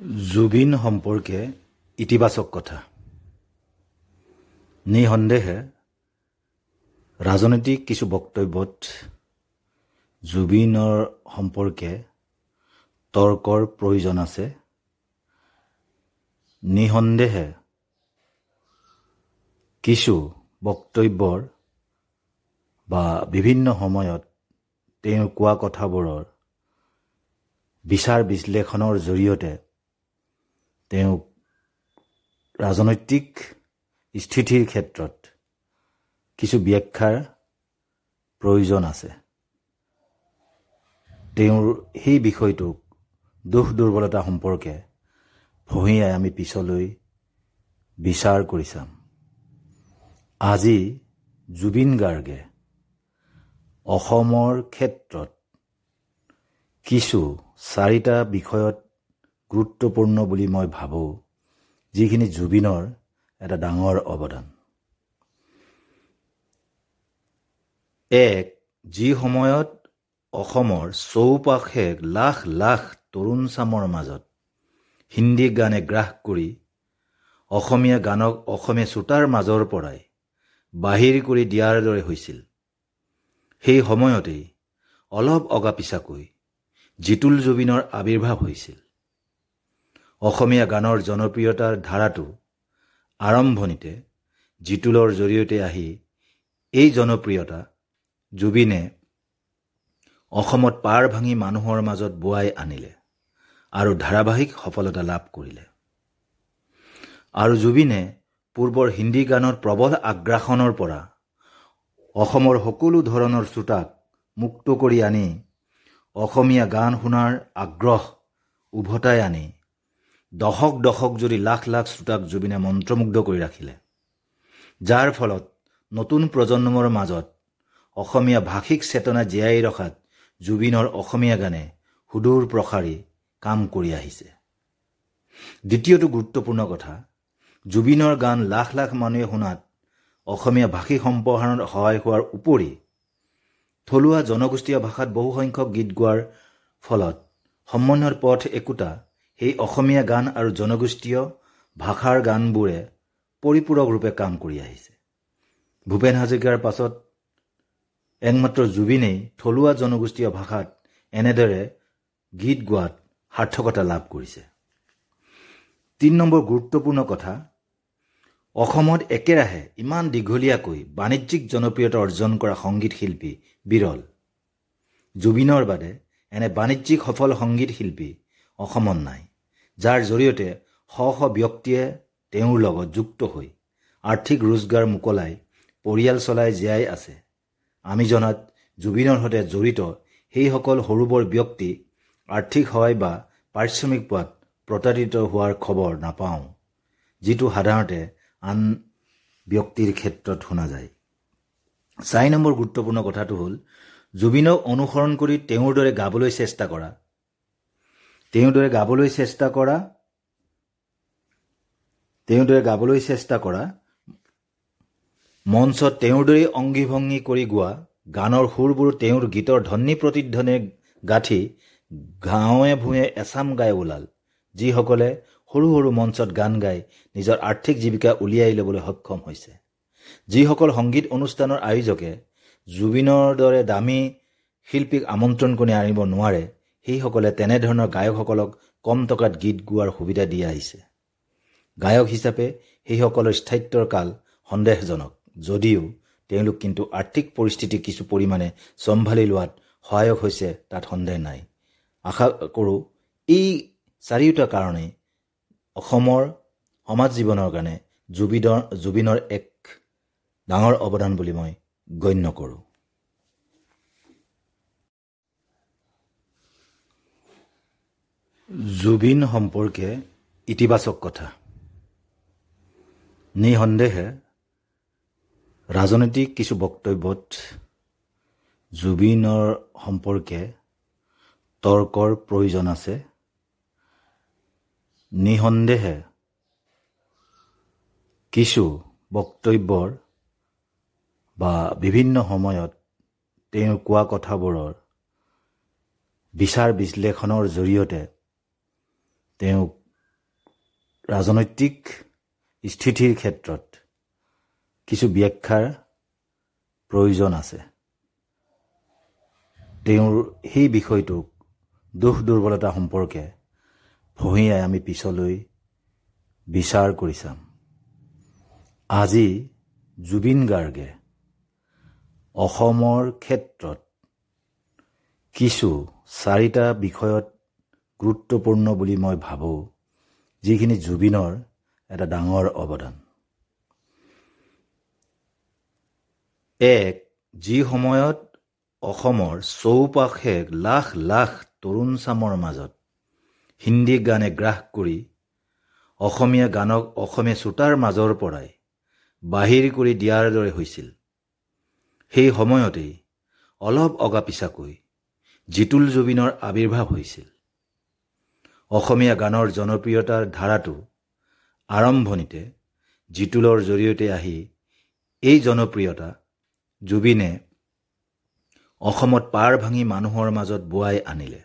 জুবিন সম্পৰ্কে ইতিবাচক কথা। নিঃসন্দেহে ৰাজনৈতিক কিছু বক্তব্যত জুবিনৰ সম্পৰ্কে তৰ্কৰ প্ৰয়োজন আছে। নিঃসন্দেহে কিছু বক্তব্যৰ বা বিভিন্ন সময়ত তেওঁ কোৱা কথাবোৰৰ বিচাৰ বিশ্লেষণৰ জৰিয়তে তেওঁক ৰাজনৈতিক স্থিতিৰ ক্ষেত্ৰত কিছু ব্যাখ্যাৰ প্ৰয়োজন আছে। তেওঁৰ সেই বিষয়টোক দোষ দুৰ্বলতা সম্পৰ্কে ভঁহিয়াই আমি পিছলৈ বিচাৰ কৰি চাম। আজি জুবিন গাৰ্গে অসমৰ ক্ষেত্ৰত কিছু চাৰিটা বিষয়ত গুৰুত্বপূৰ্ণ বুলি মই ভাবোঁ যিখিনি জুবিনৰ এটা ডাঙৰ অৱদান। এক যি সময়ত অসমৰ চৌপাশে লাখ লাখ তৰুণ চামৰ মাজত হিন্দী গানে গ্ৰাস কৰি অসমীয়া গানক অসমীয়া শ্ৰোতাৰ মাজৰ পৰাই বাহিৰ কৰি দিয়াৰ দৰে হৈছিল সেই সময়তেই অলপ অগা পিছাকৈ জিতুল জুবিনৰ আৱিৰ্ভাৱ হৈছিল। অসমীয়া গানৰ জনপ্ৰিয়তাৰ ধাৰাটো আৰম্ভণিতে জিতুলৰ জৰিয়তে আহি এই জনপ্ৰিয়তা জুবিনে অসমত পাৰ ভাঙি মানুহৰ মাজত বোৱাই আনিলে আৰু ধাৰাবাহিক সফলতা লাভ কৰিলে। আৰু জুবিনে পূৰ্বৰ হিন্দী গানৰ প্ৰবল আগ্ৰাসনৰ পৰা অসমৰ সকলো ধৰণৰ শ্ৰোতাক মুক্ত কৰি আনি অসমীয়া গান শুনাৰ আগ্ৰহ উভতাই আনি দশক দশক জুৰি লাখ লাখ শ্ৰোতাক জুবিনে মন্ত্ৰমুগ্ধ কৰি ৰাখিলে। যাৰ ফলত নতুন প্ৰজন্মৰ মাজত অসমীয়া ভাষিক চেতনা জীয়াই ৰখাত জুবিনৰ অসমীয়া গানে সুদূৰ প্ৰসাৰী কাম কৰি আহিছে। দ্বিতীয়টো গুৰুত্বপূৰ্ণ কথা জুবিনৰ গান লাখ লাখ মানুহে শুনাত অসমীয়া ভাষী সম্প্ৰসাৰণত সহায় হোৱাৰ উপৰি থলুৱা জনগোষ্ঠীয় ভাষাত বহুসংখ্যক গীত গোৱাৰ ফলত সমন্বয়ৰ পথ একোটা সেই অসমীয়া গান আৰু জনগোষ্ঠীয় ভাষাৰ গানবোৰে পৰিপূৰকৰূপে কাম কৰি আহিছে। ভূপেন হাজৰিকাৰ পাছত একমাত্ৰ জুবিনেই থলুৱা জনগোষ্ঠীয় ভাষাত এনেদৰে গীত গোৱাত সাৰ্থকতা লাভ কৰিছে। তিনি নম্বৰ গুৰুত্বপূৰ্ণ কথা অসমত একেৰাহে ইমান দীঘলীয়াকৈ বাণিজ্যিক জনপ্ৰিয়তা অৰ্জন কৰা সংগীত শিল্পী বিৰল। জুবিনৰ বাদে এনে বাণিজ্যিক সফল সংগীত শিল্পী অসমত নাই। যাৰ জৰিয়তে শ শ ব্যক্তিয়ে তেওঁৰ লগত যুক্ত হৈ আৰ্থিক ৰোজগাৰ মোকলাই পৰিয়াল চলাই জীয়াই আছে। আমি জনাত জুবিনৰ সৈতে জড়িত সেইসকল সৰু বৰ ব্যক্তি আৰ্থিক সহায় বা পাৰিশ্ৰমিক পোৱাত প্ৰতাৰিত হোৱাৰ খবৰ নাপাওঁ যিটো সাধাৰণতে আন ব্যক্তিৰ ক্ষেত্ৰত শুনা যায়। চাৰি নম্বৰ গুৰুত্বপূৰ্ণ কথাটো হ'ল জুবিনক অনুসৰণ কৰি তেওঁৰ দৰে গাবলৈ চেষ্টা কৰা। তেওঁৰ দৰে গাবলৈ চেষ্টা কৰা তেওঁৰ দৰে গাবলৈ চেষ্টা কৰা মঞ্চত তেওঁৰ দৰেই অংগী ভংগী কৰি গোৱা গানৰ সুৰবোৰ তেওঁৰ গীতৰ ধ্বনি প্ৰতিধ্বনি গাঁঠি গাঁৱে ভূঞে এচাম গাই ওলাল। যিসকলে সৰু সৰু মঞ্চত গান গাই নিজৰ আৰ্থিক জীৱিকা উলিয়াই ল'বলৈ সক্ষম হৈছে। যিসকল সংগীত অনুষ্ঠানৰ আয়োজকে জুবিনৰ দৰে দামী শিল্পীক আমন্ত্ৰণ কৰি আনিব নোৱাৰে সেইসকলে তেনেধৰণৰ গায়কসকলক কম টকাত গীত গোৱাৰ সুবিধা দি আহিছে। গায়ক হিচাপে সেইসকলৰ স্থায়িত্বৰ কাল সন্দেহজনক যদিও তেওঁলোক কিন্তু আৰ্থিক পৰিস্থিতি কিছু পৰিমাণে চম্ভালি লোৱাত সহায়ক হৈছে তাত সন্দেহ নাই। আশা কৰোঁ এই চাৰিওটা কাৰণেই অসমৰ সমাজ জীৱনৰ কাৰণে জুবিনৰ জুবিনৰ এক ডাঙৰ অৱদান বুলি মই গণ্য কৰোঁ। জুবিন সম্পৰ্কে ইতিবাচক কথা। নিঃসন্দেহে ৰাজনৈতিক কিছু বক্তব্যত জুবিনৰ সম্পৰ্কে তৰ্কৰ প্ৰয়োজন আছে। নিঃসন্দেহে কিছু বক্তব্যৰ বা বিভিন্ন সময়ত তেওঁ কোৱা কথাবোৰৰ বিচাৰ বিশ্লেষণৰ জৰিয়তে তেওঁক ৰাজনৈতিক স্থিতিৰ ক্ষেত্ৰত কিছু ব্যাখ্যাৰ প্ৰয়োজন আছে। তেওঁৰ সেই বিষয়টোক দোষ দুৰ্বলতা সম্পৰ্কে ফঁহিয়াই আমি পিছলৈ বিচাৰ কৰি চাম। আজি জুবিন গাৰ্গে অসমৰ ক্ষেত্ৰত কিছু চাৰিটা বিষয়ত গুৰুত্বপূৰ্ণ বুলি মই ভাবোঁ যিখিনি জুবিনৰ এটা ডাঙৰ অৱদান। এক যি সময়ত অসমৰ চৌপাশে লাখ লাখ তৰুণ চামৰ মাজত হিন্দী গানে গ্ৰাস কৰি অসমীয়া গানক অসমীয়া শ্ৰোতাৰ মাজৰ পৰাই বাহিৰ কৰি দিয়াৰ দৰে হৈছিল সেই সময়তেই অলপ অগা পিছাকৈ জিতুল জুবিনৰ আৱিৰ্ভাৱ হৈছিল। অসমীয়া গানৰ জনপ্ৰিয়তাৰ ধাৰাটো আৰম্ভণিতে জিতুলৰ জৰিয়তে আহি এই জনপ্ৰিয়তা জুবিনে অসমত পাৰ ভাঙি মানুহৰ মাজত বোৱাই আনিলে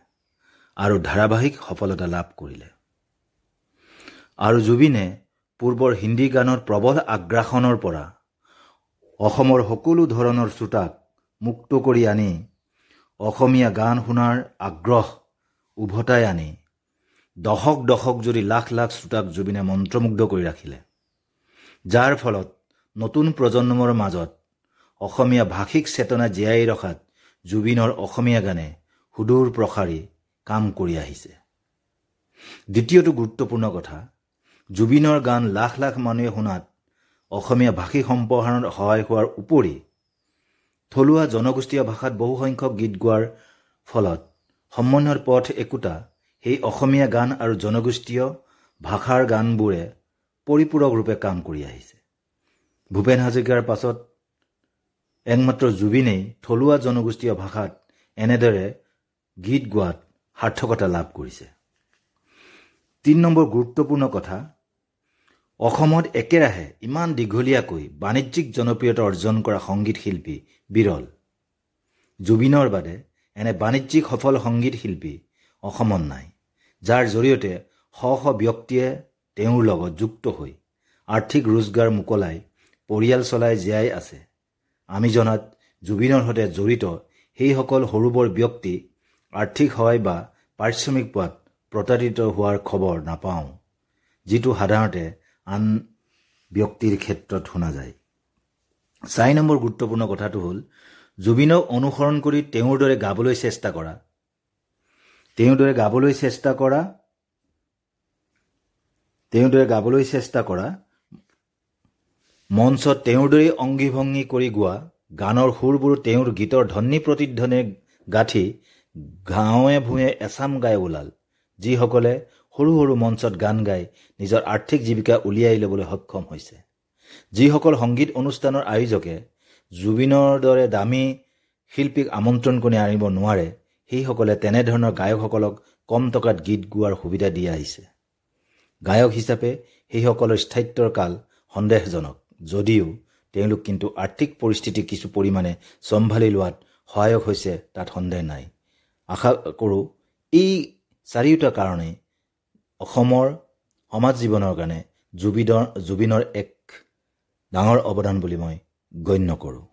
আৰু ধাৰাবাহিক সফলতা লাভ কৰিলে। আৰু জুবিনে পূৰ্বৰ হিন্দী গানৰ প্ৰবল আগ্ৰাসনৰ পৰা অসমৰ সকলো ধৰণৰ শ্ৰোতাক মুক্ত কৰি আনি অসমীয়া গান শুনাৰ আগ্ৰহ উভতাই আনি দশক দশক জুৰি লাখ লাখ শ্ৰোতাক জুবিনে মন্ত্ৰমুগ্ধ কৰি ৰাখিলে। যাৰ ফলত নতুন প্ৰজন্মৰ মাজত অসমীয়া ভাষিক চেতনা জীয়াই ৰখাত জুবিনৰ অসমীয়া গানে সুদূৰ প্ৰসাৰী কাম কৰি আহিছে। দ্বিতীয়টো গুৰুত্বপূৰ্ণ কথা জুবিনৰ গান লাখ লাখ মানুহে শুনাত অসমীয়া ভাষী সম্প্ৰসাৰণত সহায় হোৱাৰ উপৰি থলুৱা জনগোষ্ঠীয় ভাষাত বহুসংখ্যক গীত গোৱাৰ ফলত সমন্বয়ৰ পথ একোটা সেই অসমীয়া গান আৰু জনগোষ্ঠীয় ভাষাৰ গানবোৰে পৰিপূৰকৰূপে কাম কৰি আহিছে। ভূপেন হাজৰিকাৰ পাছত একমাত্ৰ জুবিনেই থলুৱা জনগোষ্ঠীয় ভাষাত এনেদৰে গীত গোৱাত সাৰ্থকতা লাভ কৰিছে। তিনি নম্বৰ গুৰুত্বপূৰ্ণ কথা অসমত একেৰাহে ইমান দীঘলীয়াকৈ বাণিজ্যিক জনপ্ৰিয়তা অৰ্জন কৰা সংগীত শিল্পী বিৰল। জুবিনৰ বাদে এনে বাণিজ্যিক সফল সংগীত শিল্পী অসমত নাই। যাৰ জৰিয়তে শ শ ব্যক্তিয়ে তেওঁৰ লগত যুক্ত হৈ আৰ্থিক ৰোজগাৰ মোকলাই পৰিয়াল চলাই জীয়াই আছে। আমি জনাত জুবিনৰ সৈতে জড়িত সেইসকল সৰু বৰ ব্যক্তি আৰ্থিক সহায় বা পাৰিশ্ৰমিক পোৱাত প্ৰতাৰিত হোৱাৰ খবৰ নাপাওঁ যিটো সাধাৰণতে আন ব্যক্তিৰ ক্ষেত্ৰত শুনা যায়। চাৰি নম্বৰ গুৰুত্বপূৰ্ণ কথাটো হ'ল জুবিনক অনুসৰণ কৰি তেওঁৰ দৰে গাবলৈ চেষ্টা কৰা। তেওঁৰ দৰে গাবলৈ চেষ্টা কৰা তেওঁৰ দৰে গাবলৈ চেষ্টা কৰা মঞ্চত তেওঁৰ দৰেই অংগী ভংগী কৰি গোৱা গানৰ সুৰবোৰ তেওঁৰ গীতৰ ধ্বনি প্ৰতিধ্বনি গাঁঠি গাঁৱে ভূঞে এচাম গাই ওলাল। যিসকলে সৰু সৰু মঞ্চত গান গাই নিজৰ আৰ্থিক জীৱিকা উলিয়াই ল'বলৈ সক্ষম হৈছে। যিসকল সংগীত অনুষ্ঠানৰ আয়োজকে জুবিনৰ দৰে দামী শিল্পীক আমন্ত্ৰণ কৰি আনিব নোৱাৰে সেইসকলে তেনেধৰণৰ গায়কসকলক কম টকাত গীত গোৱাৰ সুবিধা দি আহিছে। গায়ক হিচাপে সেইসকলৰ স্থায়িত্বৰ কাল সন্দেহজনক যদিও তেওঁলোক কিন্তু আৰ্থিক পৰিস্থিতি কিছু পৰিমাণে চম্ভালি লোৱাত সহায়ক হৈছে তাত সন্দেহ নাই। আশা কৰোঁ এই চাৰিওটা কাৰণেই অসমৰ সমাজ জীৱনৰ কাৰণে জুবিনৰ জুবিনৰ এক ডাঙৰ অৱদান বুলি মই গণ্য কৰোঁ।